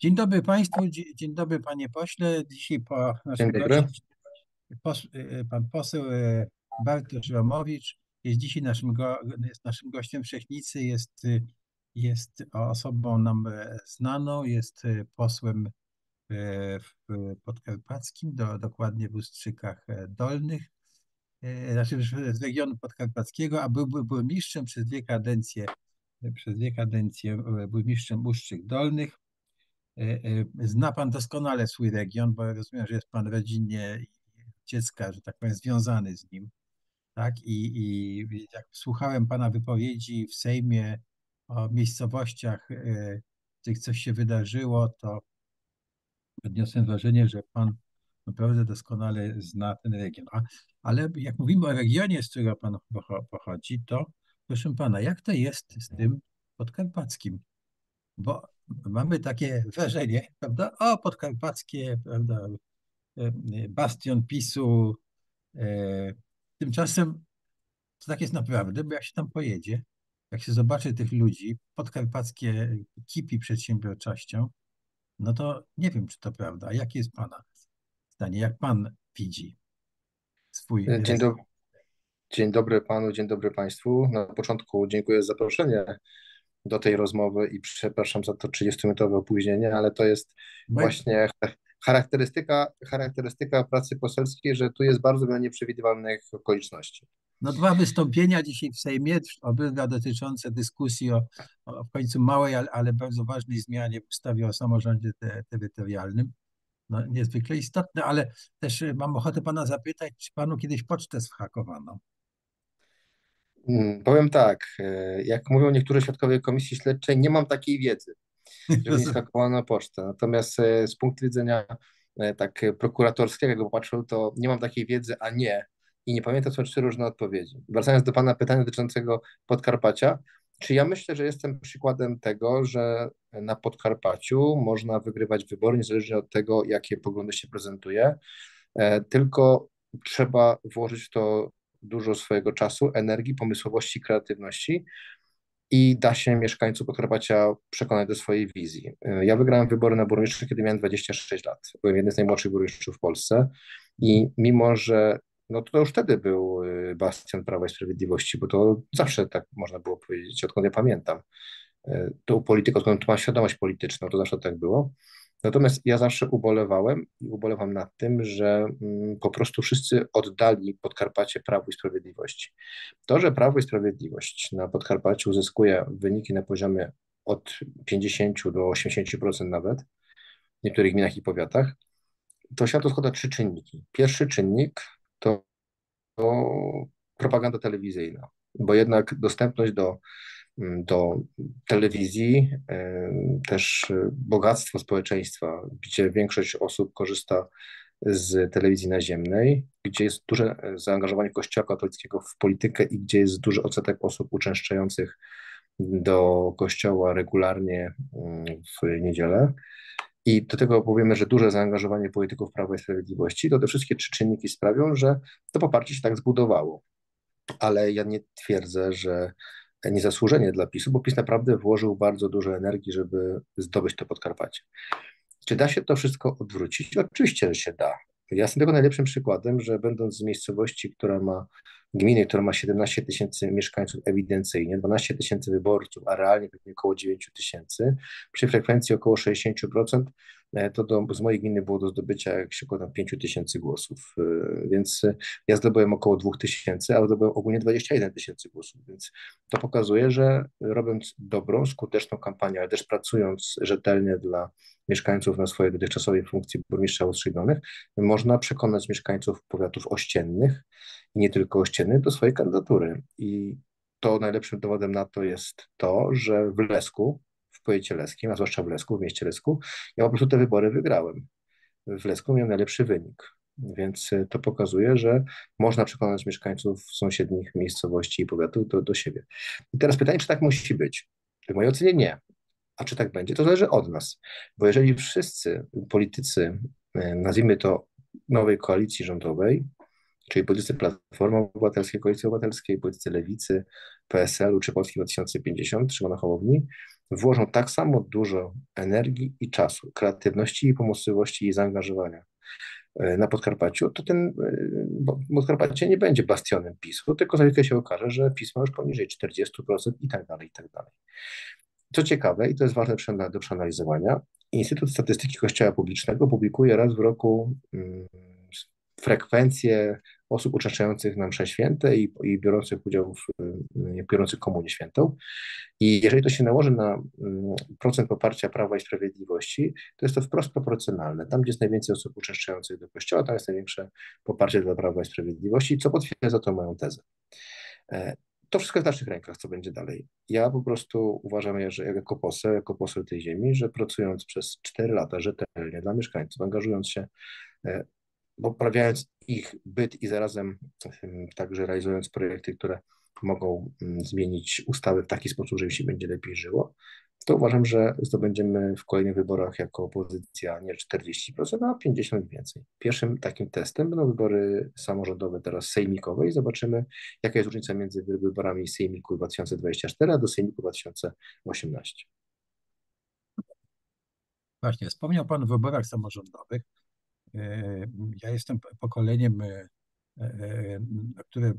Dzień dobry Państwu, dzie- dzień dobry Panie Pośle. Dzisiaj po naszym pos, e, pan poseł e, Bartosz Romowicz jest dzisiaj naszym, go, jest naszym gościem Wszechnicy, jest, e, jest osobą nam e, znaną, jest posłem w Podkarpackim, do, dokładnie w Ustrzykach e, Dolnych, e, znaczy z regionu podkarpackiego, a był, był burmistrzem przez dwie kadencje, przez dwie kadencje burmistrzem Ustrzyk Dolnych. E, e, Zna Pan doskonale swój region, bo rozumiem, że jest Pan rodzinnie dziecka, że tak powiem, związany z nim. Tak? I, i jak słuchałem Pana wypowiedzi w Sejmie o miejscowościach, e, w których coś się wydarzyło, to odniosłem wrażenie, że Pan naprawdę doskonale zna ten region. Ale jak mówimy o regionie, z którego Pan pocho- pochodzi, to proszę Pana, jak to jest z tym podkarpackim? bo mamy takie wrażenie, prawda? O, podkarpackie, prawda? e, e, Bastion PiSu. e, Tymczasem to tak jest naprawdę, bo jak się tam pojedzie, jak się zobaczy tych ludzi, podkarpackie kipi przedsiębiorczością, no to nie wiem, czy to prawda. A jakie jest Pana zdanie? Jak Pan widzi swój Dzień dobry, dzień dobry panu, dzień dobry państwu. Na początku dziękuję za zaproszenie do tej rozmowy i przepraszam za to 30-minutowe opóźnienie, ale to jest Bo- właśnie charakterystyka, charakterystyka pracy poselskiej, że tu jest bardzo wiele nieprzewidywalnych okoliczności. No dwa wystąpienia dzisiaj w Sejmie, obydwa dotyczące dyskusji o, o w końcu małej, ale, ale bardzo ważnej zmianie w ustawie o samorządzie te, terytorialnym. No, niezwykle istotne, ale też y, mam ochotę pana zapytać, czy panu kiedyś pocztę zhakowano? Mm, Powiem tak, e, jak mówią niektóre świadkowie Komisji Śledczej, nie mam takiej wiedzy, żeby nie skakowano pocztę. Natomiast e, z punktu widzenia e, tak prokuratorskiego, jakby popatrzył, to nie mam takiej wiedzy, a nie. I nie pamiętam, są trzy różne odpowiedzi. Wracając do Pana pytania dotyczącego Podkarpacia, czy ja myślę, że jestem przykładem tego, że na Podkarpaciu można wygrywać wybory niezależnie od tego, jakie poglądy się prezentuje, tylko trzeba włożyć w to dużo swojego czasu, energii, pomysłowości, kreatywności i da się mieszkańców Podkarpacia przekonać do swojej wizji. Ja wygrałem wybory na burmistrza, kiedy miałem 26 lat. Byłem jednym z najmłodszych burmistrzów w Polsce i mimo, że no to już wtedy był y, bastion Prawa i Sprawiedliwości, bo to zawsze tak można było powiedzieć, odkąd ja pamiętam. E, Tą polityką, odkąd mam świadomość polityczną, to zawsze tak było. Natomiast ja zawsze ubolewałem i ubolewam nad tym, że mm, po prostu wszyscy oddali Podkarpacie Prawu i Sprawiedliwości. To, że Prawo i Sprawiedliwość na Podkarpaciu uzyskuje wyniki na poziomie od 50 do 80% nawet, w niektórych gminach i powiatach, to światło składa trzy czynniki. Pierwszy czynnik to, to propaganda telewizyjna, bo jednak dostępność do, do telewizji, też e, bogactwo społeczeństwa, gdzie większość osób korzysta z telewizji naziemnej, gdzie jest duże e, zaangażowanie Kościoła katolickiego w politykę i gdzie jest duży odsetek osób uczęszczających do kościoła regularnie mm, w niedzielę. I do tego powiemy, że duże zaangażowanie polityków Prawa i Sprawiedliwości, to te wszystkie trzy czynniki sprawią, że to poparcie się tak zbudowało. Ale ja nie twierdzę, że niezasłużenie dla PiSu, bo PiS naprawdę włożył bardzo dużo energii, żeby zdobyć to Podkarpacie. Czy da się to wszystko odwrócić? Oczywiście, że się da. Ja jestem tego najlepszym przykładem, że będąc z miejscowości, która ma gminy, która ma 17 tysięcy mieszkańców ewidencyjnie, 12 tysięcy wyborców, a realnie pewnie około 9 tysięcy, przy frekwencji około 60%, e, to do, z mojej gminy było do zdobycia jak się tam 5 tysięcy głosów, e, więc e, ja zdobyłem około 2 tysięcy, a zdobyłem ogólnie 21 tysięcy głosów, więc to pokazuje, że robiąc dobrą, skuteczną kampanię, ale też pracując rzetelnie dla mieszkańców na swojej dotychczasowej funkcji burmistrza Ustrzygonych, można przekonać mieszkańców powiatów ościennych i nie tylko ościennych do swojej kandydatury. I to najlepszym dowodem na to jest to, że w Lesku, powiecie leskim, a zwłaszcza w Lesku, w mieście Lesku, ja po prostu te wybory wygrałem. W Lesku miałem najlepszy wynik. Więc y, to pokazuje, że można przekonać mieszkańców sąsiednich miejscowości i powiatów do, do siebie. I teraz pytanie, czy tak musi być? W mojej ocenie nie. A czy tak będzie? To zależy od nas. Bo jeżeli wszyscy politycy, y, nazwijmy to nowej koalicji rządowej, czyli politycy Platformy Obywatelskiej, Koalicji Obywatelskiej, politycy Lewicy, PSL-u czy Polski 2050, Szymona Hołowni, włożą tak samo dużo energii i czasu, kreatywności i pomysłowości i zaangażowania e, na Podkarpaciu, to ten e, Podkarpacie nie będzie bastionem PiSu, tylko za chwilkę się okaże, że PiS ma już poniżej 40% i tak dalej, i tak dalej. Co ciekawe, i to jest ważne do przeanalizowania, Instytut Statystyki Kościoła Publicznego publikuje raz w roku mm, frekwencję osób uczestniczących na msze święte i, i biorących udział w, y, biorących komunię świętą. I jeżeli to się nałoży na mm, procent poparcia Prawa i Sprawiedliwości, to jest to wprost proporcjonalne. Tam, gdzie jest najwięcej osób uczestniczących do Kościoła, tam jest największe poparcie dla Prawa i Sprawiedliwości, co potwierdza tą moją tezę. E, to wszystko jest w naszych rękach, co będzie dalej. Ja po prostu uważam, że jako poseł, jako poseł tej ziemi, że pracując przez 4 lata rzetelnie dla mieszkańców, angażując się e, poprawiając ich byt i zarazem także realizując projekty, które mogą zmienić ustawy w taki sposób, że im się będzie lepiej żyło, to uważam, że zdobędziemy w kolejnych wyborach jako opozycja nie 40%, a 50% więcej. Pierwszym takim testem będą wybory samorządowe, teraz sejmikowe i zobaczymy, jaka jest różnica między wyborami sejmiku 2024 a do sejmiku 2018. Właśnie, wspomniał Pan o wyborach samorządowych. E, ja jestem pokoleniem, e, e, które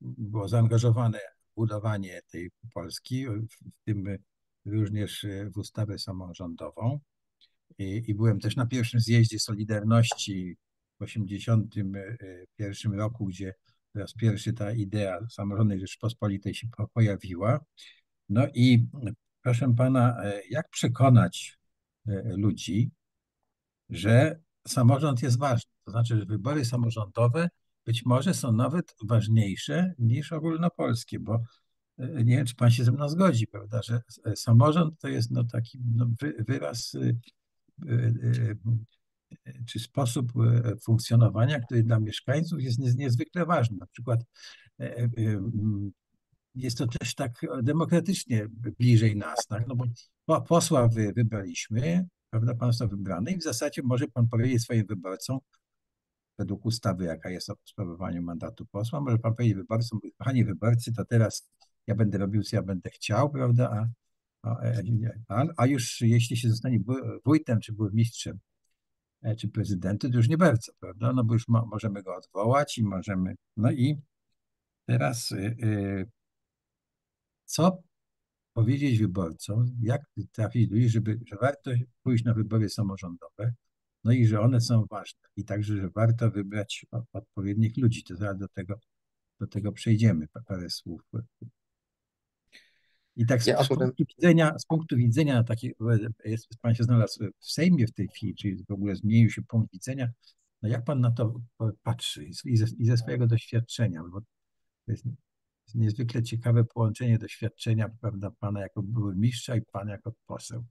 było zaangażowane w budowanie tej Polski, w tym również w ustawę samorządową. I, i byłem też na pierwszym zjeździe Solidarności w 1981 roku, gdzie po raz pierwszy ta idea samorządnej Rzeczpospolitej się pojawiła. No i proszę pana, jak przekonać ludzi, że samorząd jest ważny. To znaczy, że wybory samorządowe być może są nawet ważniejsze niż ogólnopolskie, bo e, nie wiem, czy pan się ze mną zgodzi, prawda, że e, samorząd to jest no, taki no, wyraz e, czy sposób funkcjonowania, który dla mieszkańców jest niezwykle ważny. Na przykład jest to też tak demokratycznie bliżej nas, tak? no bo posła wybraliśmy, prawda, pan został wybrany i w zasadzie może pan powiedzieć swoim wyborcom, według ustawy, jaka jest o sprawowaniu mandatu posła, może pan powiedzieć wyborcom, kochani wyborcy, to teraz ja będę robił, co ja będę chciał, prawda, a, a, a już jeśli się zostanie wójtem, czy burmistrzem, e, czy prezydentem, to już nie bardzo, prawda, no bo już mo, możemy go odwołać i możemy, no i teraz y, y, co powiedzieć wyborcom, jak trafić do nich, żeby, że warto pójść na wybory samorządowe, no i że one są ważne. I także, że warto wybrać odpowiednich ludzi. To zaraz do tego, do tego przejdziemy, parę słów. I tak z, ja z, punktu widzenia, z punktu widzenia takiego, jest, pan się znalazł w Sejmie w tej chwili, czyli w ogóle zmienił się punkt widzenia, no jak pan na to patrzy i ze, i ze swojego doświadczenia, bo niezwykle ciekawe połączenie doświadczenia, prawda, pana jako były mistrza i pana jako poseł.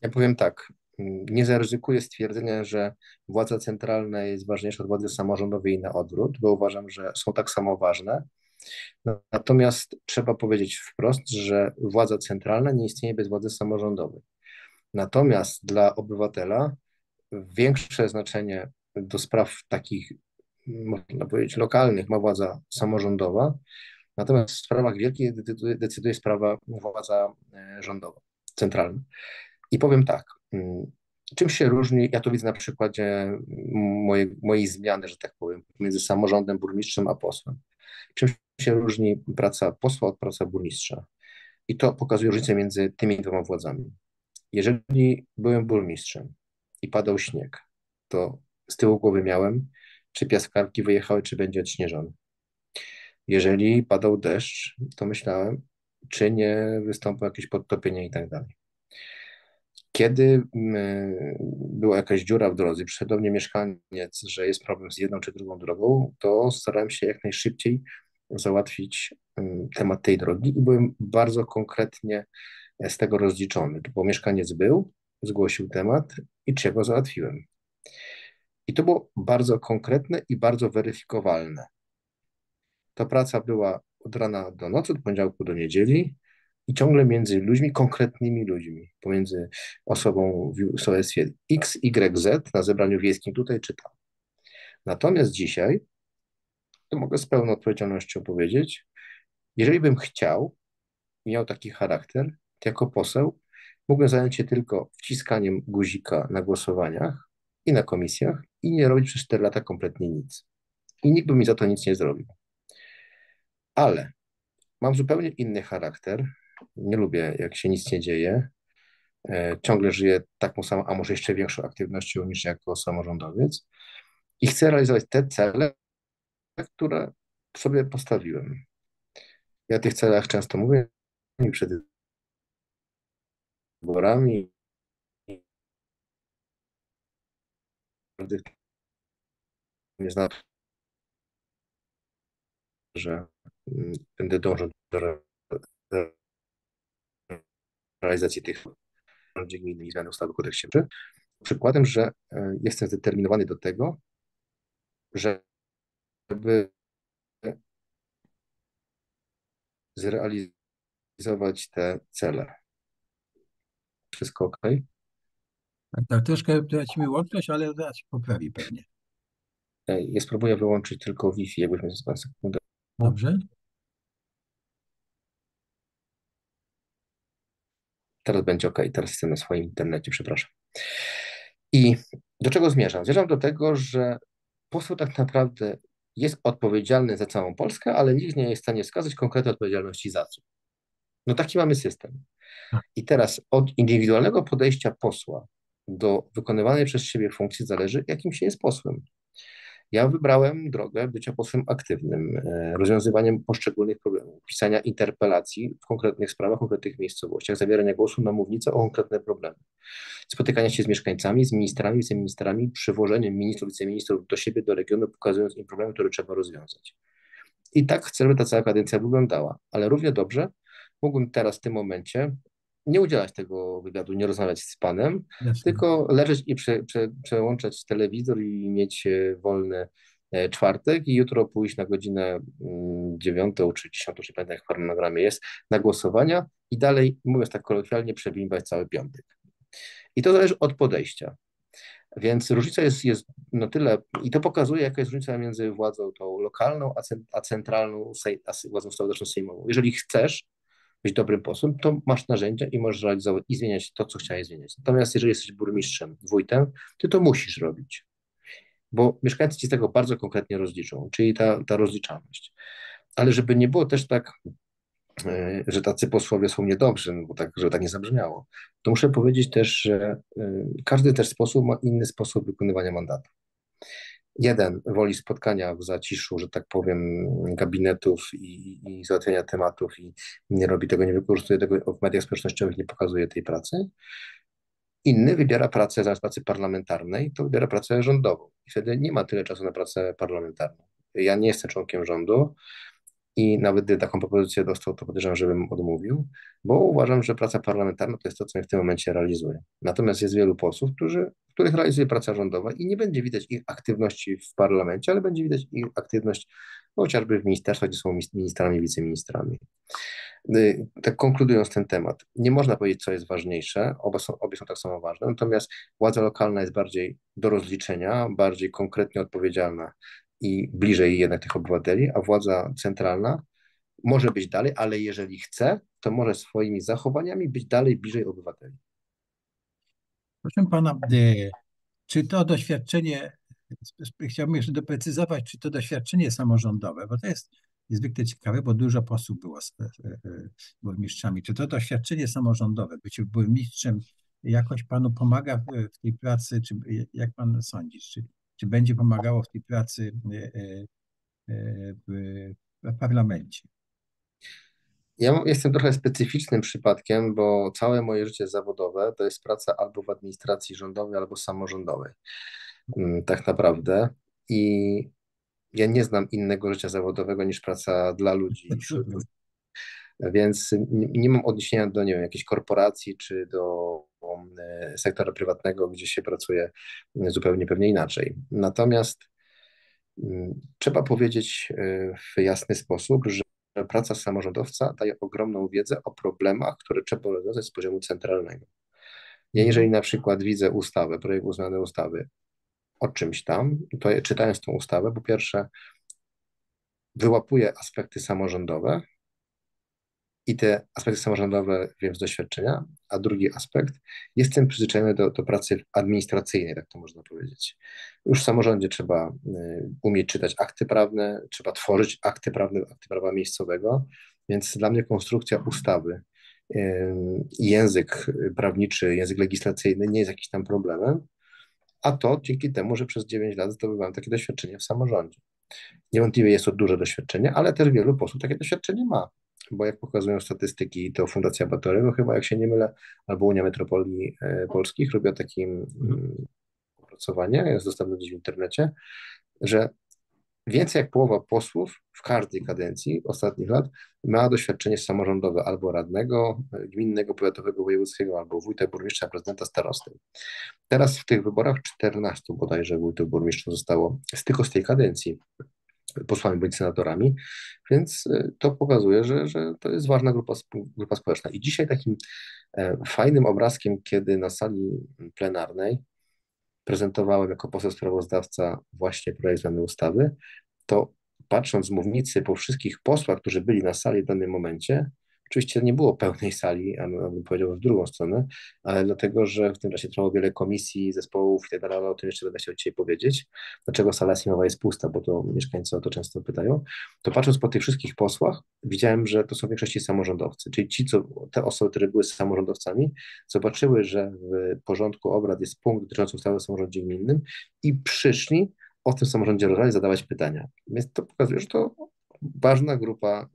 Ja powiem tak, nie zaryzykuję stwierdzenia, że władza centralna jest ważniejsza od władzy samorządowej i na odwrót, bo uważam, że są tak samo ważne. Natomiast trzeba powiedzieć wprost, że władza centralna nie istnieje bez władzy samorządowej. Natomiast dla obywatela większe znaczenie do spraw takich można powiedzieć, lokalnych ma władza samorządowa, natomiast w sprawach wielkich decyduje, decyduje sprawa władza e, rządowa, centralna. I powiem tak, mm, czym się różni, ja to widzę na przykładzie mojej, mojej zmiany, że tak powiem, między samorządem, burmistrzem a posłem. Czym się różni praca posła od pracy burmistrza? I to pokazuje różnicę między tymi dwoma władzami. Jeżeli byłem burmistrzem i padał śnieg, to z tyłu głowy miałem, czy piaskarki wyjechały, czy będzie odśnieżony. Jeżeli padał deszcz, to myślałem, czy nie wystąpią jakieś podtopienia i tak dalej. Kiedy mm, była jakaś dziura w drodze, przyszedł do mnie mieszkaniec, że jest problem z jedną czy drugą drogą, to starałem się jak najszybciej załatwić mm, temat tej drogi i byłem bardzo konkretnie z tego rozliczony, bo mieszkaniec był, zgłosił temat i czego załatwiłem. I to było bardzo konkretne i bardzo weryfikowalne. Ta praca była od rana do nocy, od poniedziałku do niedzieli i ciągle między ludźmi, konkretnymi ludźmi, pomiędzy osobą w sołectwie X, Y, Z na zebraniu wiejskim tutaj czy tam. Natomiast dzisiaj, to mogę z pełną odpowiedzialnością powiedzieć, jeżeli bym chciał, miał taki charakter, jako poseł mógłbym zająć się tylko wciskaniem guzika na głosowaniach i na komisjach i nie robić przez 4 lata kompletnie nic. I nikt by mi za to nic nie zrobił. Ale mam zupełnie inny charakter. Nie lubię, jak się nic nie dzieje. E, ciągle żyję taką samą, a może jeszcze większą aktywnością niż jako samorządowiec. I chcę realizować te cele, które sobie postawiłem. Ja o tych celach często mówię przed wyborami. Nie znaczy, że mm, będę dążył do realizacji tych gminy i zmiany ustawy o kodeksie. Przykładem, że e, jestem zdeterminowany do tego, żeby zrealizować te cele. Wszystko ok? Tak, tak, troszkę tracimy łączność, ale zaraz poprawi pewnie. Ja spróbuję wyłączyć tylko Wi-Fi, jakbyśmy za sekundę. Dobrze. Teraz będzie ok, teraz jestem na swoim internecie, przepraszam. I do czego zmierzam? Zmierzam do tego, że poseł tak naprawdę jest odpowiedzialny za całą Polskę, ale nikt nie jest w stanie wskazać konkretnej odpowiedzialności za co. No taki mamy system. Tak. I teraz od indywidualnego podejścia posła do wykonywanej przez siebie funkcji zależy, jakim się jest posłem. Ja wybrałem drogę bycia posłem aktywnym, e, rozwiązywaniem poszczególnych problemów, pisania interpelacji w konkretnych sprawach, w konkretnych miejscowościach, zabierania głosu na mównicę o konkretne problemy, spotykania się z mieszkańcami, z ministrami, wiceministrami, przywożeniem ministrów, wiceministrów do siebie, do regionu, pokazując im problemy, które trzeba rozwiązać. I tak chcę, żeby ta cała kadencja wyglądała, ale równie dobrze mógłbym teraz w tym momencie nie udzielać tego wywiadu, nie rozmawiać z panem, Jasne. tylko leżeć i prze, prze, przełączać telewizor i mieć e, wolny e, czwartek i jutro pójść na godzinę mm, dziewiątą czy dziesiątą, czy pamiętam jak w harmonogramie jest, na głosowania i dalej, mówiąc tak kolokwialnie, przebimbać cały piątek. I to zależy od podejścia. Więc różnica jest, jest na tyle, i to pokazuje, jaka jest różnica między władzą tą lokalną, a, centralną, a władzą stołeczną sejmową. Jeżeli chcesz, być dobrym posłem, to masz narzędzia i możesz realizować i zmieniać to, co chciałeś zmieniać. Natomiast jeżeli jesteś burmistrzem, wójtem, ty to musisz robić, bo mieszkańcy ci z tego bardzo konkretnie rozliczą, czyli ta, ta rozliczalność. Ale żeby nie było też tak, e, że tacy posłowie są niedobrzy, no bo tak, żeby tak nie zabrzmiało, to muszę powiedzieć też, że e, każdy też sposób ma inny sposób wykonywania mandatu. Jeden woli spotkania w zaciszu, że tak powiem, gabinetów i, i załatwiania tematów i nie robi tego, nie wykorzystuje tego w mediach społecznościowych, nie pokazuje tej pracy. Inny wybiera pracę zamiast pracy parlamentarnej, to wybiera pracę rządową. I wtedy nie ma tyle czasu na pracę parlamentarną. Ja nie jestem członkiem rządu, i nawet gdy taką propozycję dostał, to podejrzewam, żebym odmówił, bo uważam, że praca parlamentarna to jest to, co ja w tym momencie realizuję. Natomiast jest wielu posłów, którzy, których realizuje praca rządowa i nie będzie widać ich aktywności w parlamencie, ale będzie widać ich aktywność chociażby w ministerstwach, gdzie są ministrami, wiceministrami. Y, tak konkludując ten temat, nie można powiedzieć, co jest ważniejsze, obie są, obie są tak samo ważne, natomiast władza lokalna jest bardziej do rozliczenia, bardziej konkretnie odpowiedzialna i bliżej jednak tych obywateli, a władza centralna może być dalej, ale jeżeli chce, to może swoimi zachowaniami być dalej bliżej obywateli. Proszę pana, e, czy to doświadczenie, chciałbym jeszcze doprecyzować, czy to doświadczenie samorządowe, bo to jest niezwykle ciekawe, bo dużo posłów było z e, e, burmistrzami. Czy to doświadczenie samorządowe, bycie burmistrzem jakoś panu pomaga w tej pracy, czy jak pan sądzi, czy czy będzie pomagało w tej pracy e, e, e, w parlamencie. Ja jestem trochę specyficznym przypadkiem, bo całe moje życie zawodowe to jest praca albo w administracji rządowej, albo samorządowej. Mm, tak naprawdę. I ja nie znam innego życia zawodowego niż praca dla ludzi. Więc nie mam odniesienia do, nie wiem, jakiejś korporacji czy do sektora prywatnego, gdzie się pracuje zupełnie pewnie inaczej. Natomiast mm, trzeba powiedzieć e, w jasny sposób, że praca samorządowca daje ogromną wiedzę o problemach, które trzeba rozwiązać z poziomu centralnego. Ja jeżeli na przykład widzę ustawę, projekt uznany ustawy o czymś tam, to czytając tą ustawę, po pierwsze wyłapuję aspekty samorządowe, i te aspekty samorządowe wiem z doświadczenia, a drugi aspekt, jestem przyzwyczajony do, do pracy administracyjnej, tak to można powiedzieć. Już w samorządzie trzeba y, umieć czytać akty prawne, trzeba tworzyć akty prawne, akty prawa miejscowego, więc dla mnie konstrukcja ustawy y, język prawniczy, język legislacyjny nie jest jakimś tam problemem, a to dzięki temu, że przez 9 lat zdobywałem takie doświadczenie w samorządzie. Niewątpliwie jest to duże doświadczenie, ale też wielu posłów takie doświadczenie ma bo jak pokazują statystyki, to Fundacja Batorego chyba, jak się nie mylę, albo Unia Metropolii e, Polskich robią takie mm, opracowanie, jest dostępne gdzieś w internecie, że więcej jak połowa posłów w każdej kadencji ostatnich lat ma doświadczenie samorządowe albo radnego, e, gminnego, powiatowego, wojewódzkiego, albo wójta, burmistrza, prezydenta, starosty. Teraz w tych wyborach 14 bodajże wójtów, burmistrzów zostało z tylko z tej kadencji posłami bądź senatorami, więc e, to pokazuje, że, że to jest ważna grupa, grupa społeczna. I dzisiaj takim e, fajnym obrazkiem, kiedy na sali plenarnej prezentowałem jako poseł sprawozdawca właśnie projekt zmiany ustawy, to patrząc z mównicy po wszystkich posłach, którzy byli na sali w danym momencie, Oczywiście nie było pełnej sali, a bym powiedział w drugą stronę, ale dlatego, że w tym czasie trwało wiele komisji, zespołów i tak dalej, o tym jeszcze będę chciał dzisiaj powiedzieć, dlaczego sala sejmowa jest pusta, bo to mieszkańcy o to często pytają, to patrząc po tych wszystkich posłach, widziałem, że to są w większości samorządowcy, czyli ci, co, te osoby, które były samorządowcami, zobaczyły, że w porządku obrad jest punkt dotyczący ustawy o samorządzie gminnym i przyszli o tym samorządzie rozmawiać, zadawać pytania. Więc to pokazuje, że to ważna grupa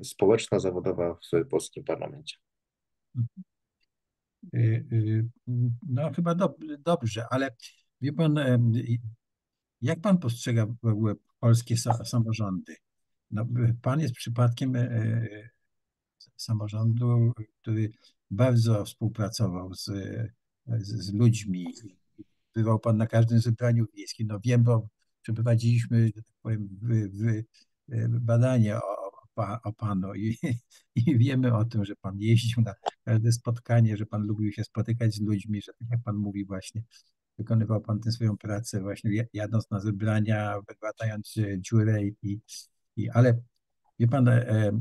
y, społeczna, zawodowa w polskim parlamencie. Y, y, no chyba do, dobrze, ale wie pan, jak pan postrzega polskie samorządy? No, pan jest przypadkiem samorządu, który bardzo współpracował z, z, z ludźmi. Bywał pan na każdym zebraniu wiejskim. No wiem, bo przeprowadziliśmy, tak powiem, badanie o, o Panu i, i wiemy o tym, że Pan jeździł na każde spotkanie, że Pan lubił się spotykać z ludźmi, że tak jak Pan mówi właśnie, wykonywał Pan tę swoją pracę właśnie jadąc na zebrania, wygładając dziurę i, i ale wie Pan, e, e,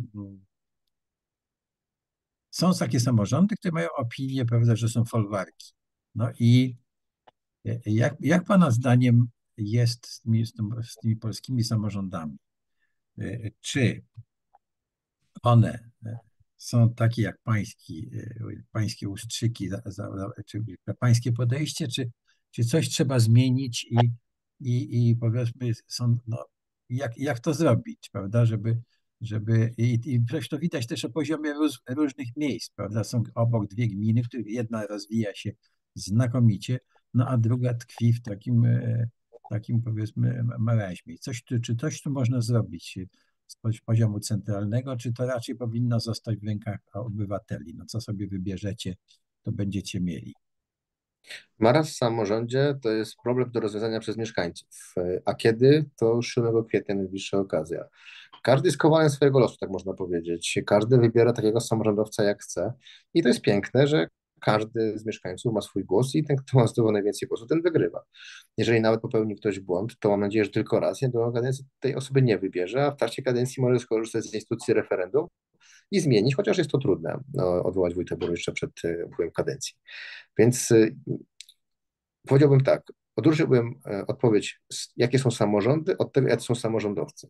są takie samorządy, które mają opinię, prawda, że są folwarki. No i e, jak, jak Pana zdaniem jest z tymi, z tymi polskimi samorządami? E, czy one e, są takie jak pański, e, pańskie ustrzyki, czy pańskie podejście, czy, czy coś trzeba zmienić i, i, i powiedzmy, są, no, jak, jak to zrobić, prawda, żeby, żeby i, i to widać też o poziomie róż, różnych miejsc, prawda, są obok dwie gminy, których jedna rozwija się znakomicie, no a druga tkwi w takim takim powiedzmy marazmie. Coś czy coś tu można zrobić z poziomu centralnego, czy to raczej powinno zostać w rękach obywateli? No co sobie wybierzecie, to będziecie mieli. Maraz w samorządzie to jest problem do rozwiązania przez mieszkańców. A kiedy? To już 7 kwietnia najbliższa okazja. Każdy jest kowalem swojego losu, tak można powiedzieć. Każdy wybiera takiego samorządowca, jak chce. I to jest piękne, że każdy z mieszkańców ma swój głos i ten, kto ma zdobył najwięcej głosów, ten wygrywa. Jeżeli nawet popełni ktoś błąd, to mam nadzieję, że tylko raz, nie do kadencji tej osoby nie wybierze, a w trakcie kadencji może skorzystać z instytucji referendum i zmienić, chociaż jest to trudne, no, odwołać wójta burmistrza przed y, upływem kadencji. Więc y, powiedziałbym tak, odróżniłbym y, odpowiedź, jakie są samorządy, od tego, jacy są samorządowcy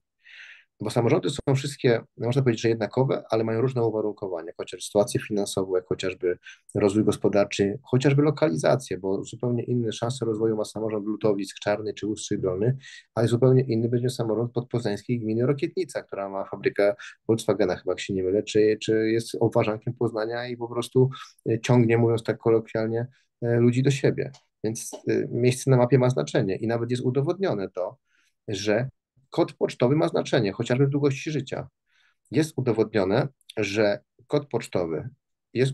bo samorządy są wszystkie, można powiedzieć, że jednakowe, ale mają różne uwarunkowania, sytuację finansową, jak chociażby rozwój gospodarczy, chociażby lokalizację, bo zupełnie inne szanse rozwoju ma samorząd Lutowisk, Czarny czy Ustrzyk Dolny, ale zupełnie inny będzie samorząd podpoznańskiej gminy Rokietnica, która ma fabrykę Volkswagena, chyba jak się nie mylę, czy, czy jest obważankiem Poznania i po prostu e, ciągnie, mówiąc tak kolokwialnie, e, ludzi do siebie. Więc e, miejsce na mapie ma znaczenie i nawet jest udowodnione to, że kod pocztowy ma znaczenie, chociażby w długości życia. Jest udowodnione, że kod pocztowy jest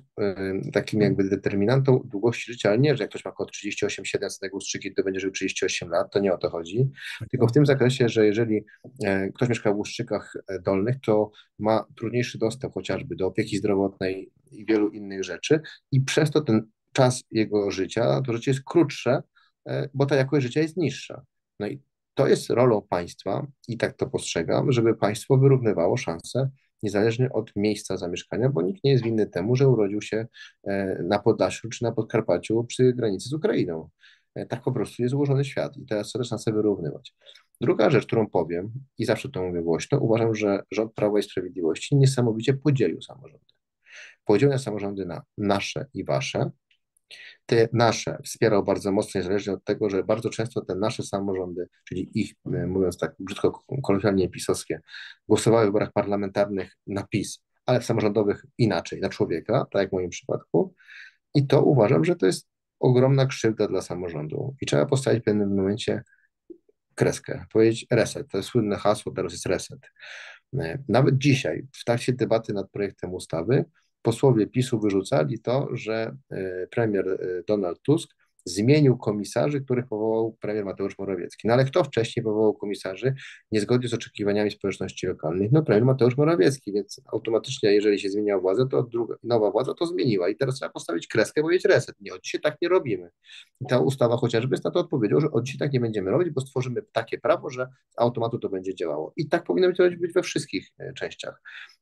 takim jakby determinantą długości życia, ale nie, że jak ktoś ma kod 38700 tego ustrzyki, to będzie żył 38 lat, to nie o to chodzi, tylko w tym zakresie, że jeżeli e, ktoś mieszka w Łuszczykach e, Dolnych, to ma trudniejszy dostęp chociażby do opieki zdrowotnej i wielu innych rzeczy i przez to ten czas jego życia, to życie jest krótsze, e, bo ta jakość życia jest niższa. No i to jest rolą państwa, i tak to postrzegam, żeby państwo wyrównywało szanse niezależnie od miejsca zamieszkania, bo nikt nie jest winny temu, że urodził się e, na Podlasiu czy na Podkarpaciu przy granicy z Ukrainą. E, tak po prostu jest ułożony świat i teraz sobie wyrównywać. Druga rzecz, którą powiem i zawsze to mówię głośno, uważam, że rząd Prawa i Sprawiedliwości niesamowicie podzielił samorządy. Podzielił samorządy na nasze i wasze, te nasze wspierał bardzo mocno, niezależnie od tego, że bardzo często te nasze samorządy, czyli ich, e, mówiąc tak brzydko, kolokwialnie pisowskie, głosowały w wyborach parlamentarnych na PiS, ale w samorządowych inaczej, na człowieka, tak jak w moim przypadku. I to uważam, że to jest ogromna krzywda dla samorządu. I trzeba postawić w pewnym momencie kreskę, powiedzieć reset. To jest słynne hasło, teraz jest reset. E, nawet dzisiaj, w trakcie debaty nad projektem ustawy, posłowie PiSu wyrzucali to, że e, premier e, Donald Tusk zmienił komisarzy, których powołał premier Mateusz Morawiecki. No ale kto wcześniej powołał komisarzy niezgodnie z oczekiwaniami społeczności lokalnych? No premier Mateusz Morawiecki, więc automatycznie, jeżeli się zmienia władza, to druga, nowa władza to zmieniła i teraz trzeba postawić kreskę, powiedzieć reset. Nie, od dzisiaj tak nie robimy. I ta ustawa chociażby jest na to odpowiedzią, że od dzisiaj tak nie będziemy robić, bo stworzymy takie prawo, że z automatu to będzie działało. I tak powinno być we wszystkich e, częściach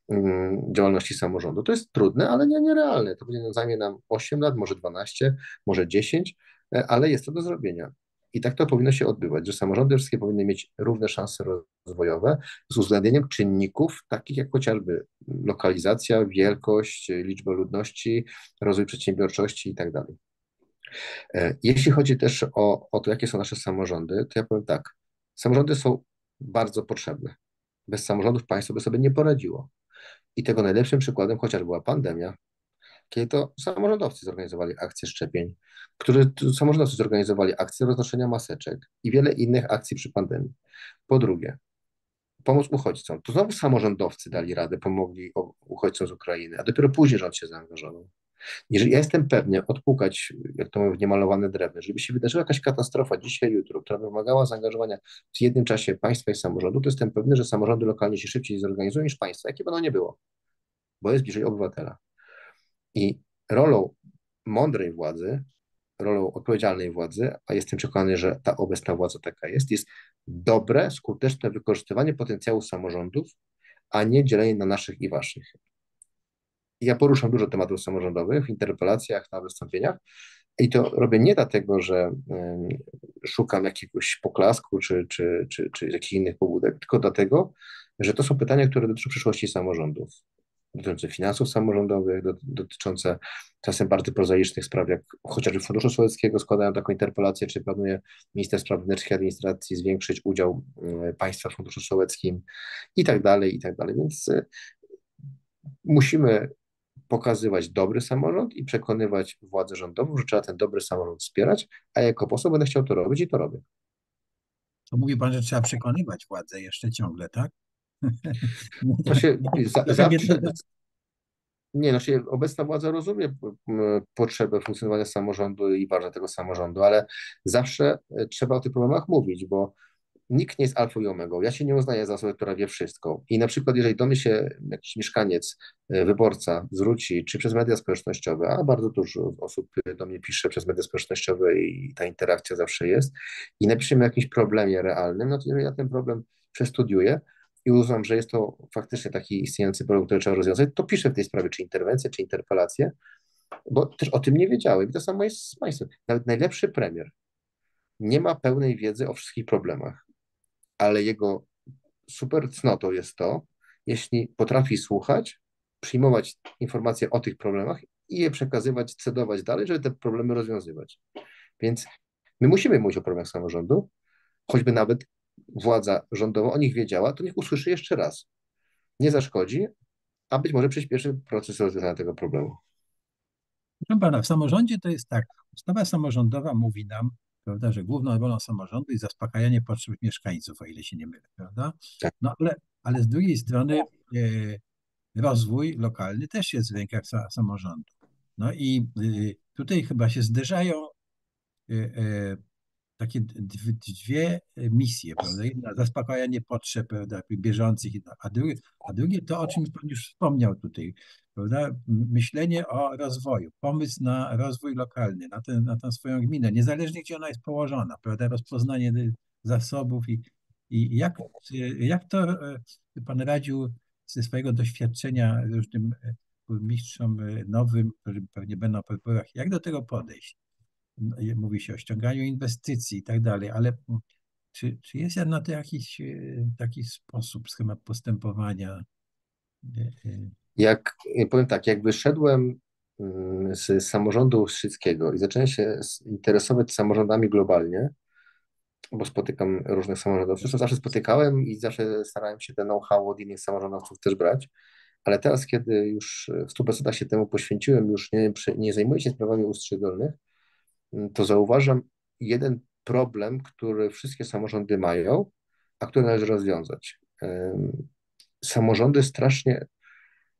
mm, działalności samorządu. To jest trudne, ale nie nierealne. To będzie zajmie nam 8 lat, może 12, może 10, E, ale jest to do zrobienia. I tak to powinno się odbywać, że samorządy wszystkie powinny mieć równe szanse rozwojowe z uwzględnieniem czynników takich jak chociażby lokalizacja, wielkość, liczba ludności, rozwój przedsiębiorczości i tak. E, jeśli chodzi też o, o to, jakie są nasze samorządy, to ja powiem tak, samorządy są bardzo potrzebne. Bez samorządów państwo by sobie nie poradziło. I tego najlepszym przykładem chociaż była pandemia, kiedy to samorządowcy zorganizowali akcję szczepień, które samorządowcy zorganizowali akcję roznoszenia maseczek i wiele innych akcji przy pandemii. Po drugie, pomoc uchodźcom. To znowu samorządowcy dali radę, pomogli uchodźcom z Ukrainy, a dopiero później rząd się zaangażował. Jeżeli ja jestem pewny odpukać, jak to mówię, niemalowane drewno, żeby się wydarzyła jakaś katastrofa dzisiaj, jutro, która wymagała zaangażowania w jednym czasie państwa i samorządu, to jestem pewny, że samorządy lokalnie się szybciej zorganizują niż państwa, jakie by ono nie było, bo jest bliżej obywatela. I rolą mądrej władzy, rolą odpowiedzialnej władzy, a jestem przekonany, że ta obecna władza taka jest, jest dobre, skuteczne wykorzystywanie potencjału samorządów, a nie dzielenie na naszych i waszych. Ja poruszam dużo tematów samorządowych w interpelacjach, na wystąpieniach i to robię nie dlatego, że szukam jakiegoś poklasku czy, czy, czy, czy jakichś innych pobudek, tylko dlatego, że to są pytania, które dotyczą przyszłości samorządów dotyczące finansów samorządowych, dotyczące czasem bardzo prozaicznych spraw, jak chociażby Funduszu Sołeckiego składają taką interpelację, czy planuje minister spraw wewnętrznych i administracji zwiększyć udział e, państwa w Funduszu Sołeckim i tak dalej, i tak dalej. Więc e, musimy pokazywać dobry samorząd i przekonywać władzę rządową, że trzeba ten dobry samorząd wspierać, a jako poseł będę chciał to robić i to robię. To mówi pan, że trzeba przekonywać władzę jeszcze ciągle, tak? To się za, zawsze, nie, no się obecna władza rozumie potrzebę funkcjonowania samorządu i ważność tego samorządu, ale zawsze e, trzeba o tych problemach mówić, bo nikt nie jest alfą i omegą. Ja się nie uznaję za osobę, która wie wszystko. I na przykład, jeżeli do mnie się jakiś mieszkaniec, e, wyborca zwróci, czy przez media społecznościowe, a bardzo dużo osób do mnie pisze przez media społecznościowe i ta interakcja zawsze jest, i napisze mi o jakimś problemie realnym, no to jeżeli ja ten problem przestudiuję, i uznam, że jest to faktycznie taki istniejący problem, który trzeba rozwiązać, to piszę w tej sprawie, czy interwencję, czy interpelację, bo też o tym nie wiedziałem. I to samo jest z państwem. Nawet najlepszy premier nie ma pełnej wiedzy o wszystkich problemach, ale jego super cnotą jest to, jeśli potrafi słuchać, przyjmować informacje o tych problemach i je przekazywać, cedować dalej, żeby te problemy rozwiązywać. Więc my musimy mówić o problemach samorządu, choćby nawet władza rządowa o nich wiedziała, to niech usłyszy jeszcze raz. Nie zaszkodzi, a być może przyspieszy proces rozwiązania tego problemu. Proszę pana, w samorządzie to jest tak. Ustawa samorządowa mówi nam, prawda, że główną rolą samorządu jest zaspokajanie potrzeb mieszkańców, o ile się nie mylę, prawda? Tak. No ale, ale z drugiej strony e, rozwój lokalny też jest w rękach sa, samorządu. No i y, tutaj chyba się zderzają y, takie dwie misje, prawda? Jedna zaspokajanie potrzeb prawda, bieżących, a drugie, a drugie to, o czym Pan już wspomniał tutaj, prawda? Myślenie o rozwoju, pomysł na rozwój lokalny, na, ten, na tę swoją gminę, niezależnie gdzie ona jest położona, prawda? Rozpoznanie zasobów i, i jak, jak to Pan radził ze swojego doświadczenia różnym burmistrzom nowym, którzy pewnie będą po wyborach, jak do tego podejść? Mówi się o ściąganiu inwestycji i tak dalej, ale czy, czy jest na to jakiś taki sposób, schemat postępowania? Jak powiem tak, jak wyszedłem mm, z samorządu wszystkiego i zacząłem się interesować samorządami globalnie, bo spotykam różnych samorządowców. Zresztą zawsze spotykałem i zawsze starałem się ten know-how od innych samorządowców też brać, ale teraz, kiedy już w 100% się temu poświęciłem, już nie, nie zajmuję się sprawami ustrzy dolnych, mm, to zauważam jeden problem, który wszystkie samorządy mają, a który należy rozwiązać. Samorządy strasznie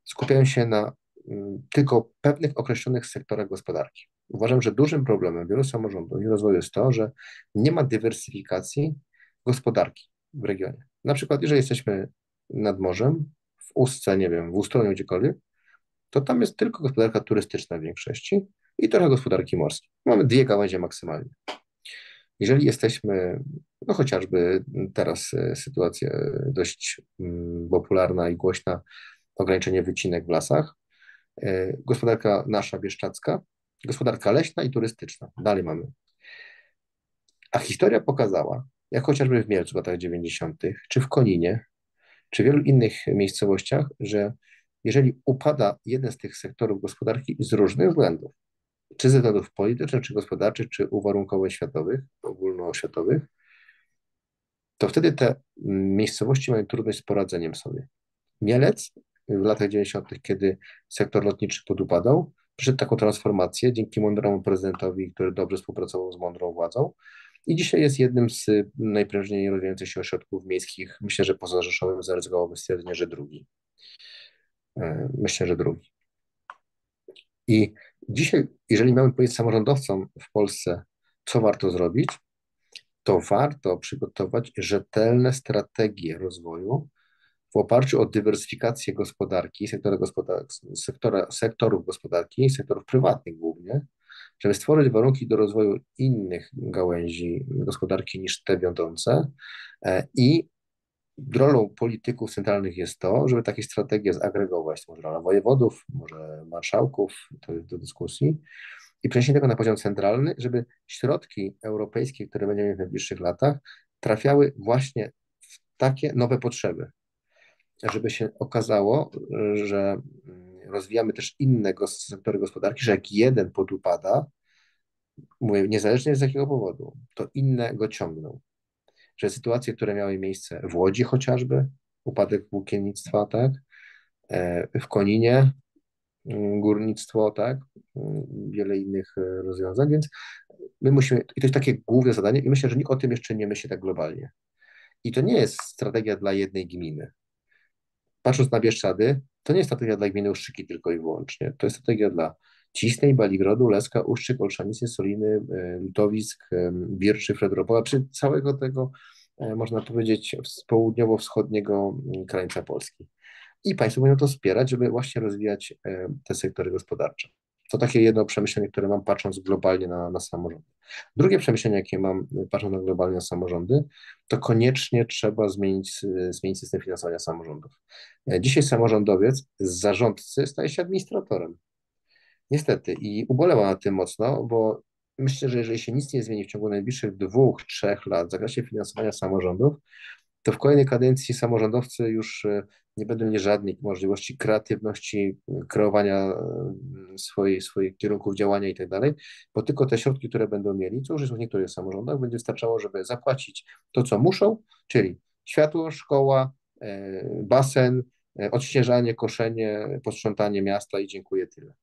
skupiają się na mm, tylko pewnych określonych sektorach gospodarki. Uważam, że dużym problemem wielu samorządów i rozwoju jest to, że nie ma dywersyfikacji gospodarki w regionie. Na przykład, jeżeli jesteśmy nad morzem, w Ustce, nie wiem, w Ustroniu, gdziekolwiek, to tam jest tylko gospodarka turystyczna w większości i trochę gospodarki morskiej. Mamy dwie gałęzie maksymalnie. Jeżeli jesteśmy, no chociażby teraz e, sytuacja dość mm, popularna i głośna, ograniczenie wycinek w lasach, e, gospodarka nasza bieszczacka, gospodarka leśna i turystyczna. Dalej mamy. A historia pokazała, jak chociażby w Mielcu w latach 90., czy w Koninie, czy w wielu innych miejscowościach, że jeżeli upada jeden z tych sektorów gospodarki z różnych względów, czy ze względów politycznych, czy gospodarczych, czy uwarunkowań światowych, ogólnoświatowych, to wtedy te miejscowości mają trudność z poradzeniem sobie. Mielec w latach 90., kiedy sektor lotniczy podupadał, przeszedł taką transformację dzięki mądremu prezydentowi, który dobrze współpracował z mądrą władzą. I dzisiaj jest jednym z najprężniej rozwijających się ośrodków miejskich. Myślę, że poza Rzeszowem zaryzykowałoby stwierdzenie, że drugi. E, myślę, że drugi. I dzisiaj, jeżeli mamy powiedzieć samorządowcom w Polsce, co warto zrobić, to warto przygotować rzetelne strategie rozwoju w oparciu o dywersyfikację gospodarki, sektora gospodar sektora, sektorów gospodarki, sektorów prywatnych głównie, żeby stworzyć warunki do rozwoju innych gałęzi gospodarki niż te wiodące e, i rolą polityków centralnych jest to, żeby takie strategie zagregować, może rola wojewodów, może marszałków, to jest do dyskusji, i przeniesienie tego na poziom centralny, żeby środki europejskie, które będziemy w najbliższych latach, trafiały właśnie w takie nowe potrzeby. Żeby się okazało, że rozwijamy też inne sektory gospodarki, że jak jeden podupada, mówię, niezależnie z jakiego powodu, to inne go ciągną że sytuacje, które miały miejsce w Łodzi chociażby, upadek włókiennictwa, tak, e, w Koninie mm, górnictwo, tak, mm, wiele innych e, rozwiązań, więc my musimy, i to jest takie główne zadanie i myślę, że nikt o tym jeszcze nie myśli tak globalnie. I to nie jest strategia dla jednej gminy. Patrząc na Bieszczady, to nie jest strategia dla gminy Uszczyki tylko i wyłącznie, to jest strategia dla Cisnej, Baligrodu, Leska, Uszczyk, Olszanicy, Soliny, e, Lutowisk, e, Birczy, Fredropola, czy całego tego, e, można powiedzieć, południowo-wschodniego mm, krańca Polski. I państwo powinno to wspierać, żeby właśnie rozwijać te sektory gospodarcze. To takie jedno przemyślenie, które mam patrząc globalnie na, na samorządy. Drugie przemyślenie, jakie mam patrząc na globalnie na samorządy, to koniecznie trzeba zmienić, zmienić system finansowania samorządów. Dzisiaj samorządowiec z zarządcy staje się administratorem. Niestety i ubolewam na tym mocno, bo myślę, że jeżeli się nic nie zmieni w ciągu najbliższych dwóch, trzech lat w zakresie finansowania samorządów, to w kolejnej kadencji samorządowcy już e, nie będą mieli żadnej możliwości kreatywności, kreowania e, swoich, swoich kierunków działania i tak dalej, bo tylko te środki, które będą mieli, co już jest w niektórych samorządach, będzie wystarczało, żeby zapłacić to, co muszą, czyli światło, szkoła, e, basen, odśnieżanie, koszenie, posprzątanie miasta i dziękuję tyle.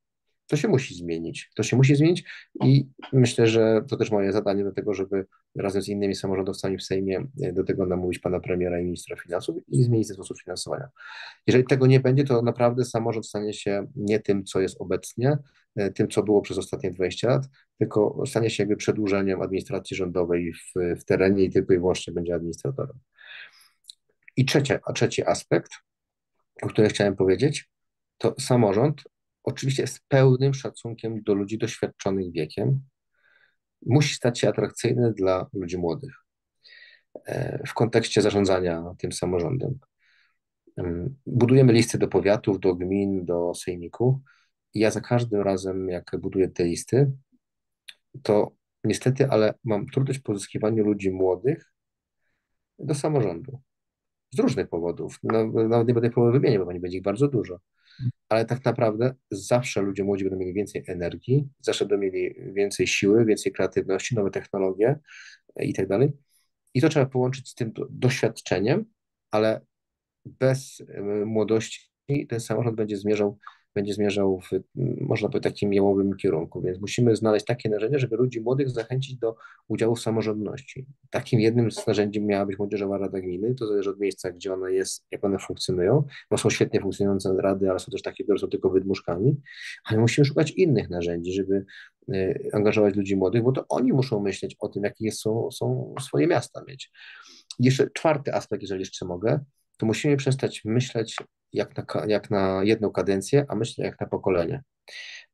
To się musi zmienić. To się musi zmienić i myślę, że to też moje zadanie do tego, żeby razem z innymi samorządowcami w Sejmie e, do tego namówić pana premiera i ministra finansów i zmienić ten sposób finansowania. Jeżeli tego nie będzie, to naprawdę samorząd stanie się nie tym, co jest obecnie, e, tym, co było przez ostatnie 20 lat, tylko stanie się jakby przedłużeniem administracji rządowej w, w terenie i tylko i wyłącznie będzie administratorem. I trzecie, a trzeci aspekt, o którym chciałem powiedzieć, to samorząd oczywiście z pełnym szacunkiem do ludzi doświadczonych wiekiem, musi stać się atrakcyjny dla ludzi młodych e, w kontekście zarządzania tym samorządem. Ym, Budujemy listy do powiatów, do gmin, do sejmiku. I ja za każdym razem, jak buduję te listy, to niestety, ale mam trudność w pozyskiwaniu ludzi młodych do samorządu. Z różnych powodów. No, nawet nie będę ich wymieniał, bo nie będzie ich bardzo dużo. Ale tak naprawdę zawsze ludzie młodzi będą mieli więcej energii, zawsze będą mieli więcej siły, więcej kreatywności, nowe technologie i tak dalej. I to trzeba połączyć z tym do- doświadczeniem, ale bez y, młodości ten samorząd będzie zmierzał, będzie zmierzał w, można powiedzieć, takim jałowym kierunku. Więc musimy znaleźć takie narzędzia, żeby ludzi młodych zachęcić do udziału w samorządności. Takim jednym z narzędzi miała być Młodzieżowa Rada Gminy. To zależy od miejsca, gdzie ona jest, jak one funkcjonują, bo są świetnie funkcjonujące rady, ale są też takie, które są tylko wydmuszkami. Ale musimy szukać innych narzędzi, żeby y, angażować ludzi młodych, bo to oni muszą myśleć o tym, jakie są, są swoje miasta mieć. Jeszcze czwarty aspekt, jeżeli jeszcze mogę, to musimy przestać myśleć jak na, jak na jedną kadencję, a myśleć jak na pokolenie.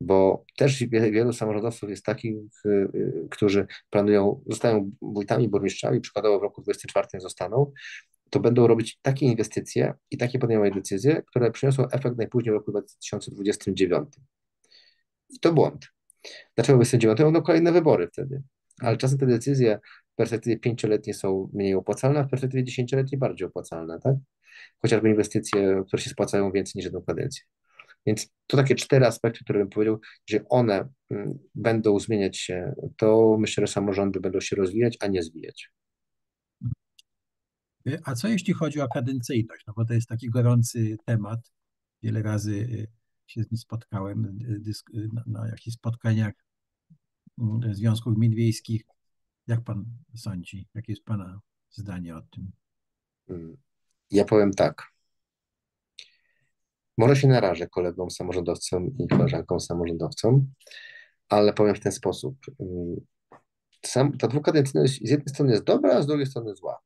Bo też wie- wielu samorządowców jest takich, y, y, którzy planują, zostają wójtami, burmistrzami, przykładowo w roku 2024 zostaną, to będą robić takie inwestycje i takie podejmować decyzje, które przyniosą efekt najpóźniej w roku 2029. I to błąd. Dlaczego 29? Będą kolejne wybory wtedy. Ale czasem te decyzje w perspektywie pięcioletniej są mniej opłacalne, a w perspektywie dziesięcioletniej bardziej opłacalne, tak? Chociażby inwestycje, które się spłacają więcej niż jedną kadencję. Więc to takie cztery aspekty, które bym powiedział, że one mm, będą zmieniać się, to myślę, że samorządy będą się rozwijać, a nie zwijać. A co jeśli chodzi o kadencyjność? No bo to jest taki gorący temat. Wiele razy y, się z nim spotkałem y, y, na, jakichś spotkaniach mm, Związków Gmin Wiejskich. Jak pan sądzi? Jakie jest pana zdanie o tym? Ja powiem tak. Może się narażę kolegom samorządowcom i koleżankom samorządowcom, ale powiem w ten sposób. Mm, Sam, ta dwukadencyjność z jednej strony jest dobra, a z drugiej strony zła.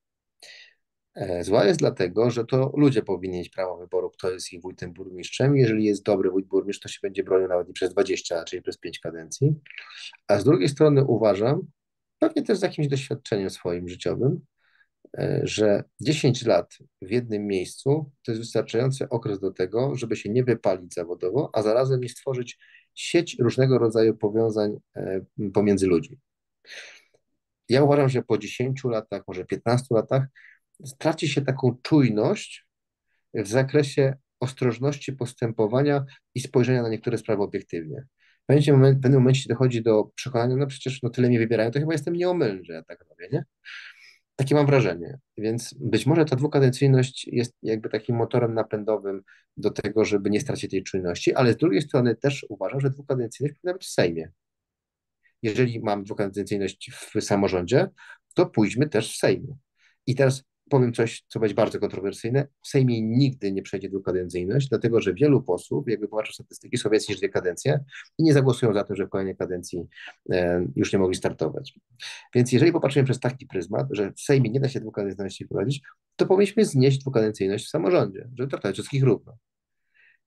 E, Zła jest dlatego, że to ludzie powinni mieć prawo wyboru, kto jest ich wójtem, burmistrzem. Jeżeli jest dobry wójt, burmistrz, to się będzie bronił nawet nie przez 20, czyli przez 5 kadencji. A z drugiej strony uważam, pewnie też z jakimś doświadczeniem swoim życiowym, że 10 lat w jednym miejscu to jest wystarczający okres do tego, żeby się nie wypalić zawodowo, a zarazem nie stworzyć sieć różnego rodzaju powiązań e, pomiędzy ludźmi. Ja uważam, że po 10 latach, może 15 latach, traci się taką czujność w zakresie ostrożności postępowania i spojrzenia na niektóre sprawy obiektywnie. W pewnym momencie, w pewnym momencie dochodzi do przekonania, no przecież no tyle mnie wybierają, to chyba jestem nieomylny, że ja tak robię, nie? Takie mam wrażenie. Więc być może ta dwukadencyjność jest jakby takim motorem napędowym do tego, żeby nie stracić tej czujności, ale z drugiej strony też uważam, że dwukadencyjność powinna być w Sejmie. Jeżeli mam dwukadencyjność w samorządzie, to pójdźmy też w Sejmie. I teraz powiem coś, co będzie bardzo kontrowersyjne. W Sejmie nigdy nie przejdzie dwukadencyjność, dlatego że wielu posłów, jakby popatrzą statystyki, są więcej niż dwie kadencje i nie zagłosują za tym, że w kolejnej kadencji e, już nie mogli startować. Więc jeżeli popatrzymy przez taki pryzmat, że w Sejmie nie da się dwukadencyjności wprowadzić, to powinniśmy znieść dwukadencyjność w samorządzie, żeby traktować wszystkich równo.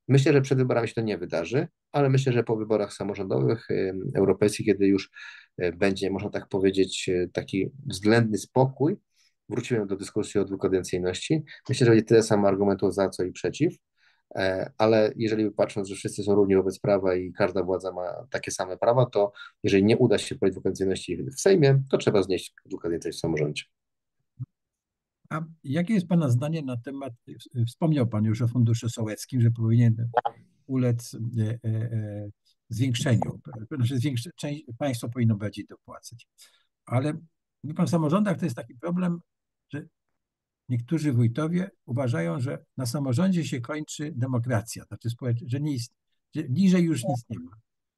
Myślę, że przed wyborami się to nie wydarzy, ale myślę, że po wyborach samorządowych y, europejskich, kiedy już y, będzie, można tak powiedzieć, taki względny spokój, wrócimy do dyskusji o dwukadencyjności. Myślę, że będzie tyle samo argumentów za, co i przeciw, e, ale jeżeli patrząc, że wszyscy są równi wobec prawa i każda władza ma takie same prawa, to jeżeli nie uda się wprowadzić dwukadencyjności w Sejmie, to trzeba znieść dwukadencyjność w samorządzie. A jakie jest Pana zdanie na temat, wspomniał Pan już o Funduszu Sołeckim, że powinien ulec e, e, zwiększeniu, znaczy zwiększe, część, państwo powinno bardziej dopłacać. Ale w samorządach to jest taki problem, że niektórzy wójtowie uważają, że na samorządzie się kończy demokracja, znaczy że, nie ist, że bliżej już nic nie ma.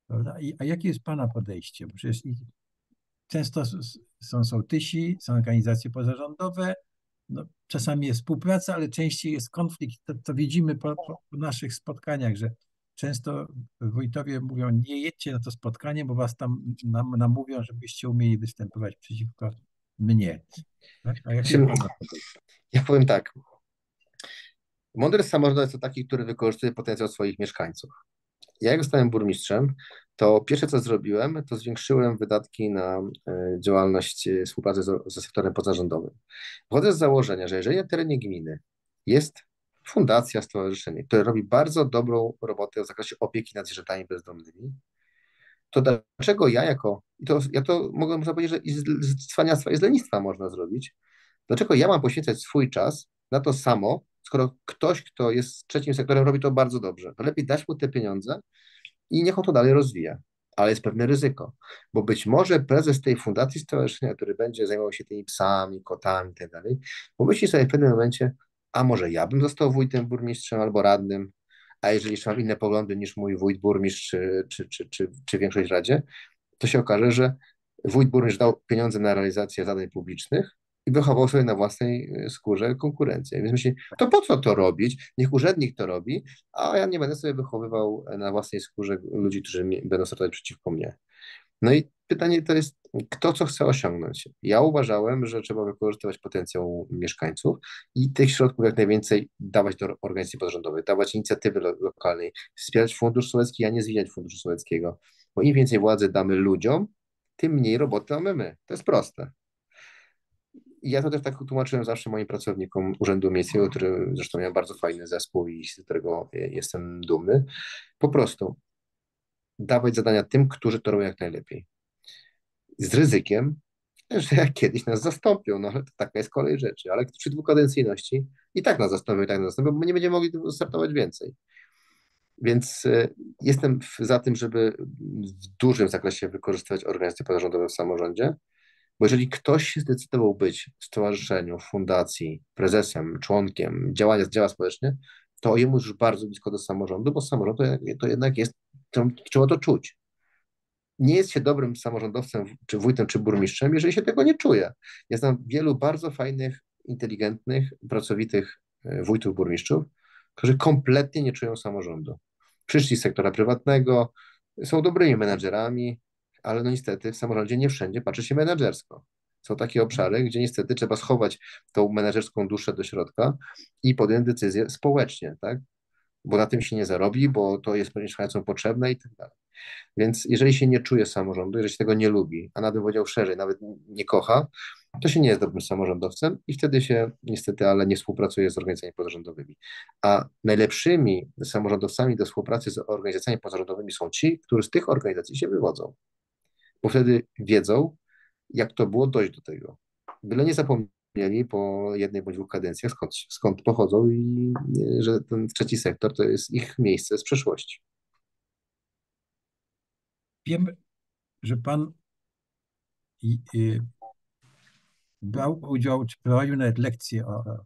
Prawda? I, a jakie jest Pana podejście? Bo przecież często są sołtysi, są organizacje pozarządowe, no, czasami jest współpraca, ale częściej jest konflikt. To, to widzimy po po naszych spotkaniach, że często wójtowie mówią, nie jedźcie na to spotkanie, bo was tam nam, namówią, żebyście umieli występować przeciwko mnie. Tak? A pana podejście? Ja powiem tak. Mądry samorząd to taki, który wykorzystuje potencjał swoich mieszkańców. Ja jak zostałem burmistrzem, to pierwsze co zrobiłem, to zwiększyłem wydatki na e, działalność, e, współpracę z- ze sektorem pozarządowym. Wchodzę z założenia, że jeżeli na terenie gminy jest fundacja, stowarzyszenie, które robi bardzo dobrą robotę w zakresie opieki nad zwierzętami bezdomnymi, to dlaczego ja jako, i to, ja to mogę można powiedzieć, że i z, cwaniactwa i z lenistwa można zrobić, dlaczego ja mam poświęcać swój czas na to samo, skoro ktoś, kto jest trzecim sektorem, robi to bardzo dobrze. To lepiej dać mu te pieniądze i niech on to dalej rozwija. Ale jest pewne ryzyko, bo być może prezes tej fundacji stowarzyszenia, który będzie zajmował się tymi psami, kotami i tak pomyśli sobie w pewnym momencie, a może ja bym został wójtem, burmistrzem albo radnym, a jeżeli jeszcze mam inne poglądy niż mój wójt, burmistrz czy, czy, czy, czy, czy większość Radzie, to się okaże, że wójt, burmistrz dał pieniądze na realizację zadań publicznych i wychował sobie na własnej e, skórze konkurencję. Więc myśli, to po co to robić? Niech urzędnik to robi, a ja nie będę sobie wychowywał na własnej skórze ludzi, którzy będą startować przeciwko mnie. No i pytanie to jest, kto co chce osiągnąć. Ja uważałem, że trzeba wykorzystywać potencjał mieszkańców i tych środków jak najwięcej dawać do organizacji pozarządowej, dawać inicjatywy lo lokalnej, wspierać Fundusz Sołecki, a nie zwijać Funduszu Sołeckiego. Bo im więcej władzy damy ludziom, tym mniej roboty mamy my. To jest proste. Ja to też tak tłumaczyłem zawsze moim pracownikom Urzędu Miejskiego, który zresztą miał bardzo fajny zespół i z którego jestem dumny. Po prostu dawać zadania tym, którzy to robią jak najlepiej. Z ryzykiem, że jak kiedyś nas zastąpią, no ale to taka jest kolej rzeczy, ale przy dwukadencyjności i tak nas zastąpią, i tak nas zastąpią, bo nie będziemy mogli startować więcej. Więc e, jestem za tym, żeby w dużym zakresie wykorzystywać organizacje pozarządowe w samorządzie, bo jeżeli ktoś się zdecydował być w stowarzyszeniu, fundacji, prezesem, członkiem, działania, działa społecznie, to jemu już bardzo blisko do samorządu, bo samorząd to jednak jest, trzeba to czuć. Nie jest się dobrym samorządowcem, czy wójtem, czy burmistrzem, jeżeli się tego nie czuje. Ja znam wielu bardzo fajnych, inteligentnych, pracowitych e, wójtów, burmistrzów, którzy kompletnie nie czują samorządu. Przyszli z sektora prywatnego, są dobrymi menedżerami, ale no niestety w samorządzie nie wszędzie patrzy się menedżersko. Są takie obszary, gdzie niestety trzeba schować tą menedżerską duszę do środka i podjąć decyzję społecznie, tak? Bo na tym się nie zarobi, bo to jest mieszkańcom potrzebne i tak dalej. Więc jeżeli się nie czuje samorządu, jeżeli się tego nie lubi, a nawet powiedział szerzej, nawet nie kocha, to się nie jest dobrym samorządowcem i wtedy się niestety, ale nie współpracuje z organizacjami pozarządowymi. A najlepszymi samorządowcami do współpracy z organizacjami pozarządowymi są ci, którzy z tych organizacji się wywodzą bo wtedy wiedzą, jak to było dojść do tego. Byle nie zapomnieli po jednej bądź dwóch kadencjach, skąd, skąd pochodzą i że ten trzeci sektor to jest ich miejsce z przeszłości. Wiem, że pan i, i, brał udział, czy prowadził nawet lekcje o, o,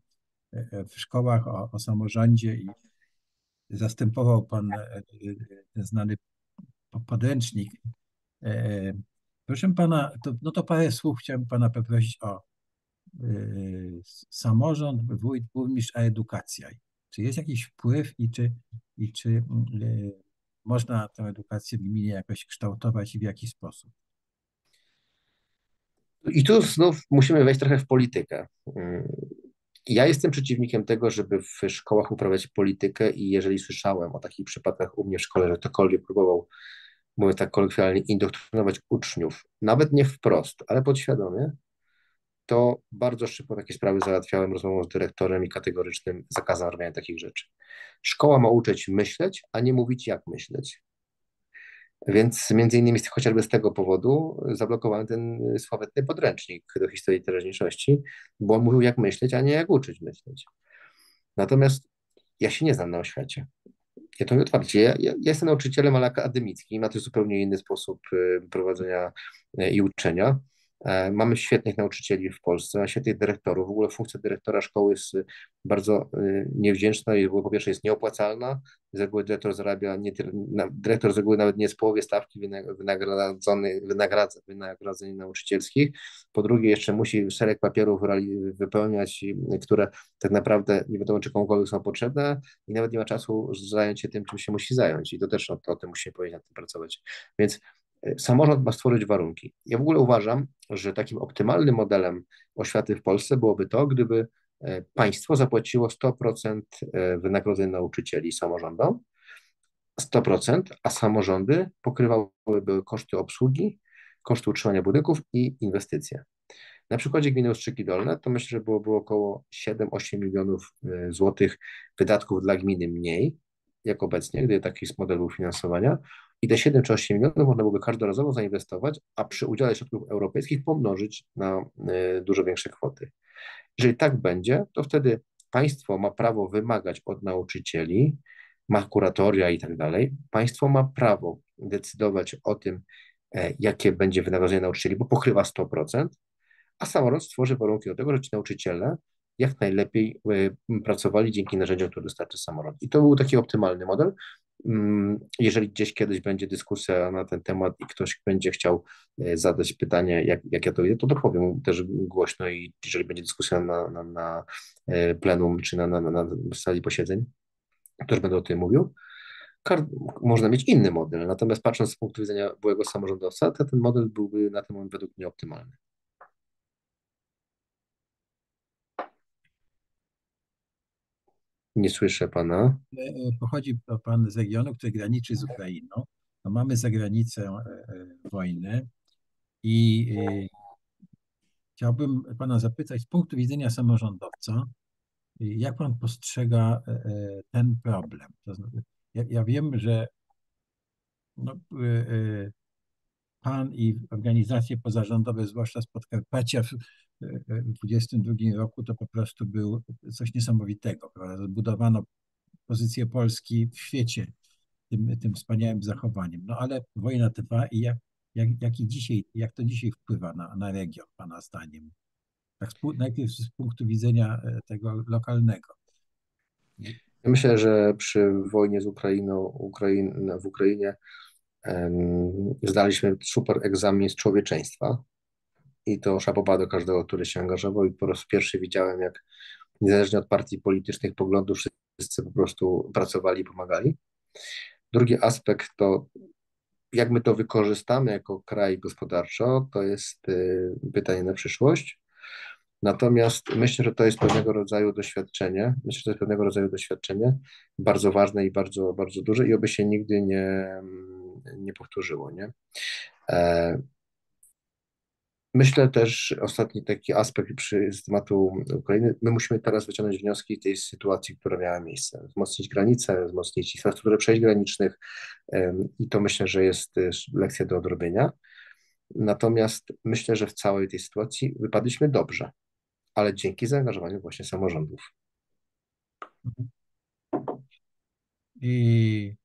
w szkołach o, o samorządzie i zastępował pan e, ten znany podręcznik E, proszę pana, to, no to parę słów chciałem pana poprosić o e, samorząd, wójt, burmistrz, a edukacja. Czy jest jakiś wpływ i czy, i czy e, można tę edukację w gminie jakoś kształtować i w jaki sposób? I tu znów musimy wejść trochę w politykę. Ja jestem przeciwnikiem tego, żeby w szkołach uprawiać politykę i jeżeli słyszałem o takich przypadkach u mnie w szkole, że ktokolwiek próbował mówię tak kolokwialnie, indoktrynować uczniów, nawet nie wprost, ale podświadomie, to bardzo szybko takie sprawy załatwiałem rozmową z dyrektorem i kategorycznym zakazem robienia takich rzeczy. Szkoła ma uczyć myśleć, a nie mówić jak myśleć. Więc między innymi chociażby z tego powodu zablokowałem ten sławetny podręcznik do historii teraźniejszości, bo on mówił jak myśleć, a nie jak uczyć myśleć. Natomiast ja się nie znam na oświacie. Ja to otwarcie. Ja, ja, ja jestem nauczycielem, ale akademickim, ma to zupełnie inny sposób y, prowadzenia y, i uczenia. E, mamy świetnych nauczycieli w Polsce, świetnych dyrektorów. W ogóle funkcja dyrektora szkoły jest y, bardzo niewdzięczna i po pierwsze jest nieopłacalna. Z reguły dyrektor zarabia, nie, dyrektor z reguły nawet nie jest połowie stawki wynagradzony, wynagradza, wynagrodzeń nauczycielskich. Po drugie jeszcze musi szereg papierów wypełniać, które tak naprawdę nie wiadomo czy komukolwiek są potrzebne i nawet nie ma czasu zająć się tym, czym się musi zająć. I to też o, o tym musimy powiedzieć, nad tym pracować. Więc samorząd ma stworzyć warunki. Ja w ogóle uważam, że takim optymalnym modelem oświaty w Polsce byłoby to, gdyby e, państwo zapłaciło 100% e, wynagrodzeń nauczycieli samorządom, 100%, a samorządy pokrywałyby koszty obsługi, koszty utrzymania budynków i inwestycje. Na przykładzie gminy Ostrzyki Dolne to myślę, że byłoby około 7-8 milionów e, złotych wydatków dla gminy mniej, jak obecnie, gdy taki jest model finansowania. I te 7 czy 8 milionów można byłoby każdorazowo zainwestować, a przy udziale środków europejskich pomnożyć na e, dużo większe kwoty. Jeżeli tak będzie, to wtedy państwo ma prawo wymagać od nauczycieli, ma kuratoria i tak dalej. Państwo ma prawo decydować o tym, e, jakie będzie wynagrodzenie nauczycieli, bo pokrywa 100%, a samorząd stworzy warunki do tego, że ci nauczyciele jak najlepiej e, pracowali dzięki narzędziom, które dostarczy samorząd. I to był taki optymalny model. Mm, jeżeli gdzieś kiedyś będzie dyskusja na ten temat i ktoś będzie chciał e, zadać pytanie, jak, jak ja to widzę, to dopowiem też głośno i jeżeli będzie dyskusja na, na, na plenum czy na, na, na sali posiedzeń, też będę o tym mówił. Można mieć inny model, natomiast patrząc z punktu widzenia byłego samorządowca, to ten model byłby na ten moment według mnie optymalny. Nie słyszę pana. E, e, pochodzi pan z regionu, który graniczy z Ukrainą. No mamy za granicę e, wojny i chciałbym pana zapytać z punktu widzenia samorządowca, jak pan postrzega ten problem? Ja, ja wiem, że no, pan i organizacje pozarządowe, zwłaszcza z Podkarpacia w 2022 roku, to po prostu był coś niesamowitego. Prawda? Zbudowano pozycję Polski w świecie tym, tym wspaniałym zachowaniem. No ale wojna trwa i jak, jak, jak, i dzisiaj, jak to dzisiaj wpływa na, na region, pana zdaniem? Tak najpierw z punktu widzenia e, tego lokalnego. Myślę, że przy wojnie z Ukrainą, Ukrain, w Ukrainie zdaliśmy super egzamin z człowieczeństwa i to szapoba do każdego, który się angażował i po raz pierwszy widziałem, jak niezależnie od partii politycznych, poglądów, wszyscy po prostu pracowali i pomagali. Drugi aspekt to jak my to wykorzystamy jako kraj gospodarczo, to jest y, pytanie na przyszłość. Natomiast myślę, że to jest pewnego rodzaju doświadczenie. Myślę, że to jest pewnego rodzaju doświadczenie bardzo ważne i bardzo, bardzo duże i oby się nigdy nie, nie powtórzyło. Nie? E, myślę też, ostatni taki aspekt przy z tematu Ukrainy, my musimy teraz wyciągnąć wnioski z tej sytuacji, która miała miejsce. Wzmocnić granice, wzmocnić infrastrukturę przejść granicznych i to myślę, że jest lekcja do odrobienia. Natomiast myślę, że w całej tej sytuacji wypadliśmy dobrze ale dzięki zaangażowaniu właśnie samorządów. I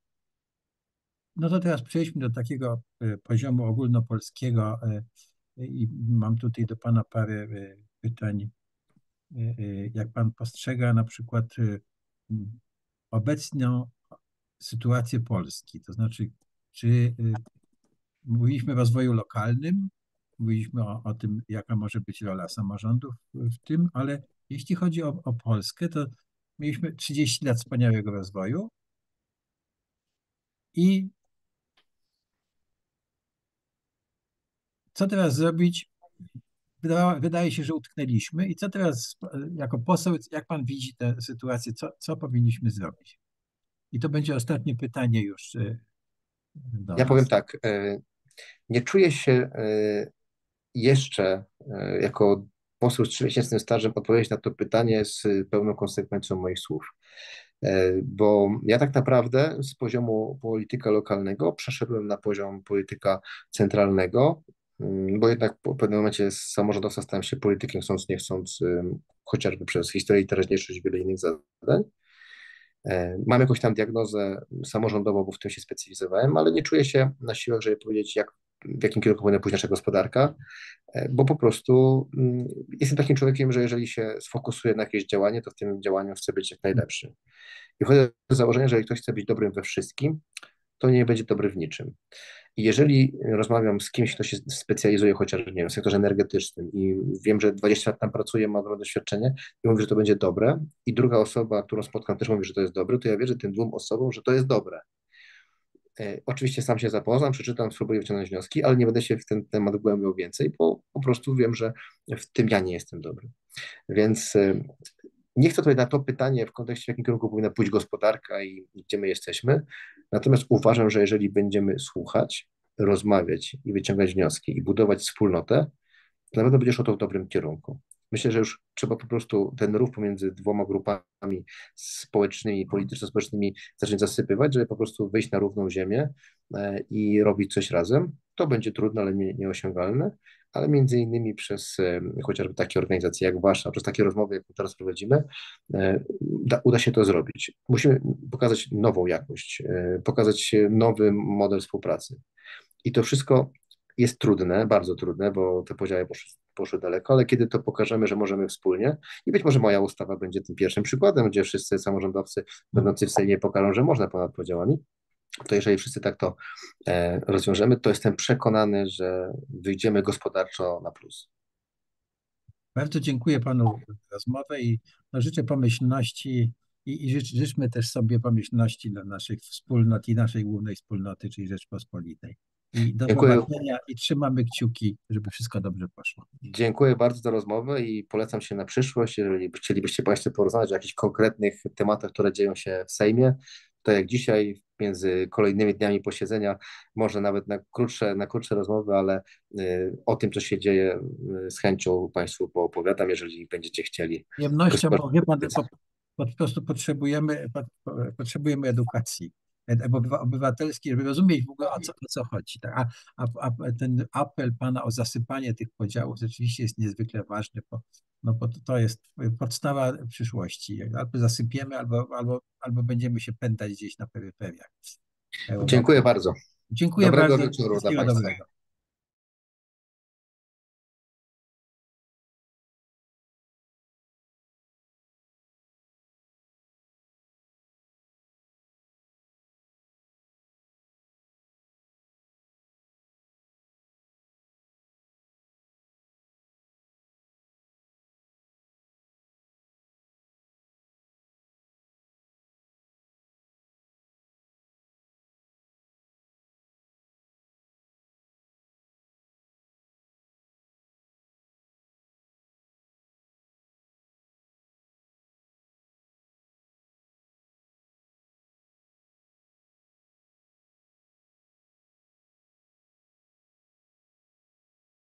no to teraz przejdźmy do takiego e, poziomu ogólnopolskiego e, i mam tutaj do Pana parę e, pytań. Jak Pan postrzega na przykład obecną sytuację Polski, to znaczy, czy mówiliśmy o rozwoju lokalnym, Mówiliśmy o, o tym, jaka może być rola samorządów w tym, ale jeśli chodzi o, o Polskę, to mieliśmy 30 lat wspaniałego rozwoju i co teraz zrobić? Wydaje się, że utknęliśmy. I co teraz, jako poseł, jak pan widzi tę sytuację, co, co powinniśmy zrobić? I to będzie ostatnie pytanie już. E, ja nas. powiem tak. E, nie czuję się e, jeszcze jako poseł z trzymiesięcznym stażem odpowiedzieć na to pytanie z pełną konsekwencją moich słów. Bo ja tak naprawdę z poziomu polityka lokalnego przeszedłem na poziom polityka centralnego, bo jednak w pewnym momencie z samorządowca stałem się politykiem, chcąc nie chcąc, chociażby przez historię i teraźniejszość wiele innych zadań. E, mam jakąś tam diagnozę samorządową, bo w tym się specjalizowałem, ale nie czuję się na siłach, żeby powiedzieć, jak w jakim kierunku powinna pójść nasza gospodarka, e, bo po prostu mm, jestem takim człowiekiem, że jeżeli się sfokusuję na jakieś działanie, to w tym działaniu chcę być jak najlepszy. I wchodzę do założenia, że jeżeli ktoś chce być dobrym we wszystkim, to nie będzie dobry w niczym. Jeżeli rozmawiam z kimś, kto się specjalizuje chociaż nie wiem, w sektorze energetycznym i wiem, że 20 lat tam pracuje, ma dobre doświadczenie i mówi, że to będzie dobre, i druga osoba, którą spotkam, też mówi, że to jest dobre, to ja wierzę tym dwóm osobom, że to jest dobre. E, oczywiście sam się zapoznam, przeczytam, spróbuję wyciągnąć wnioski, ale nie będę się w ten temat głębiał więcej, bo po prostu wiem, że w tym ja nie jestem dobry. Więc e, nie chcę tutaj na to pytanie w kontekście, w jakim kierunku powinna pójść gospodarka i gdzie my jesteśmy. Natomiast uważam, że jeżeli będziemy słuchać, rozmawiać i wyciągać wnioski i budować wspólnotę, to na pewno będzie szło to w dobrym kierunku. Myślę, że już trzeba po prostu ten rów pomiędzy dwoma grupami społecznymi, polityczno-społecznymi zacząć zasypywać, żeby po prostu wyjść na równą ziemię e, i robić coś razem. To będzie trudne, ale nie, nieosiągalne, ale między innymi przez e, chociażby takie organizacje jak wasza, przez takie rozmowy, jak teraz prowadzimy, e, da, uda się to zrobić. Musimy pokazać nową jakość, pokazać nowy model współpracy. I to wszystko jest trudne, bardzo trudne, bo te podziały poszły, poszły daleko, ale kiedy to pokażemy, że możemy wspólnie i być może moja ustawa będzie tym pierwszym przykładem, gdzie wszyscy samorządowcy będący w Sejmie pokażą, że można ponad podziałami, to jeżeli wszyscy tak to e, rozwiążemy, to jestem przekonany, że wyjdziemy gospodarczo na plus. Bardzo dziękuję panu za rozmowę i no, życzę pomyślności i, i życz, życzmy też sobie pomyślności dla naszych wspólnot i naszej głównej wspólnoty, czyli Rzeczpospolitej. I do Dziękuję. i trzymamy kciuki, żeby wszystko dobrze poszło. Dziękuję bardzo za rozmowę i polecam się na przyszłość. Jeżeli chcielibyście Państwo porozmawiać o jakichś konkretnych tematach, które dzieją się w Sejmie, to jak dzisiaj między kolejnymi dniami posiedzenia, może nawet na krótsze, na krótsze rozmowy, ale y, o tym, co się dzieje, y, z chęcią Państwu poopowiadam, jeżeli będziecie chcieli. Przyjemnością, bo wie pan, po, po prostu potrzebujemy, po, po, potrzebujemy edukacji obywatelskiej, żeby rozumieć w ogóle o co, o co chodzi. Tak? A, a, a ten apel pana o zasypanie tych podziałów rzeczywiście jest niezwykle ważny, bo, no, bo to- to jest podstawa przyszłości. Albo zasypiemy, albo, albo, albo będziemy się pętać gdzieś na peryferiach. Dziękuję bardzo. Dziękuję Dobrego bardzo. wieczoru dla państwa. dobrego.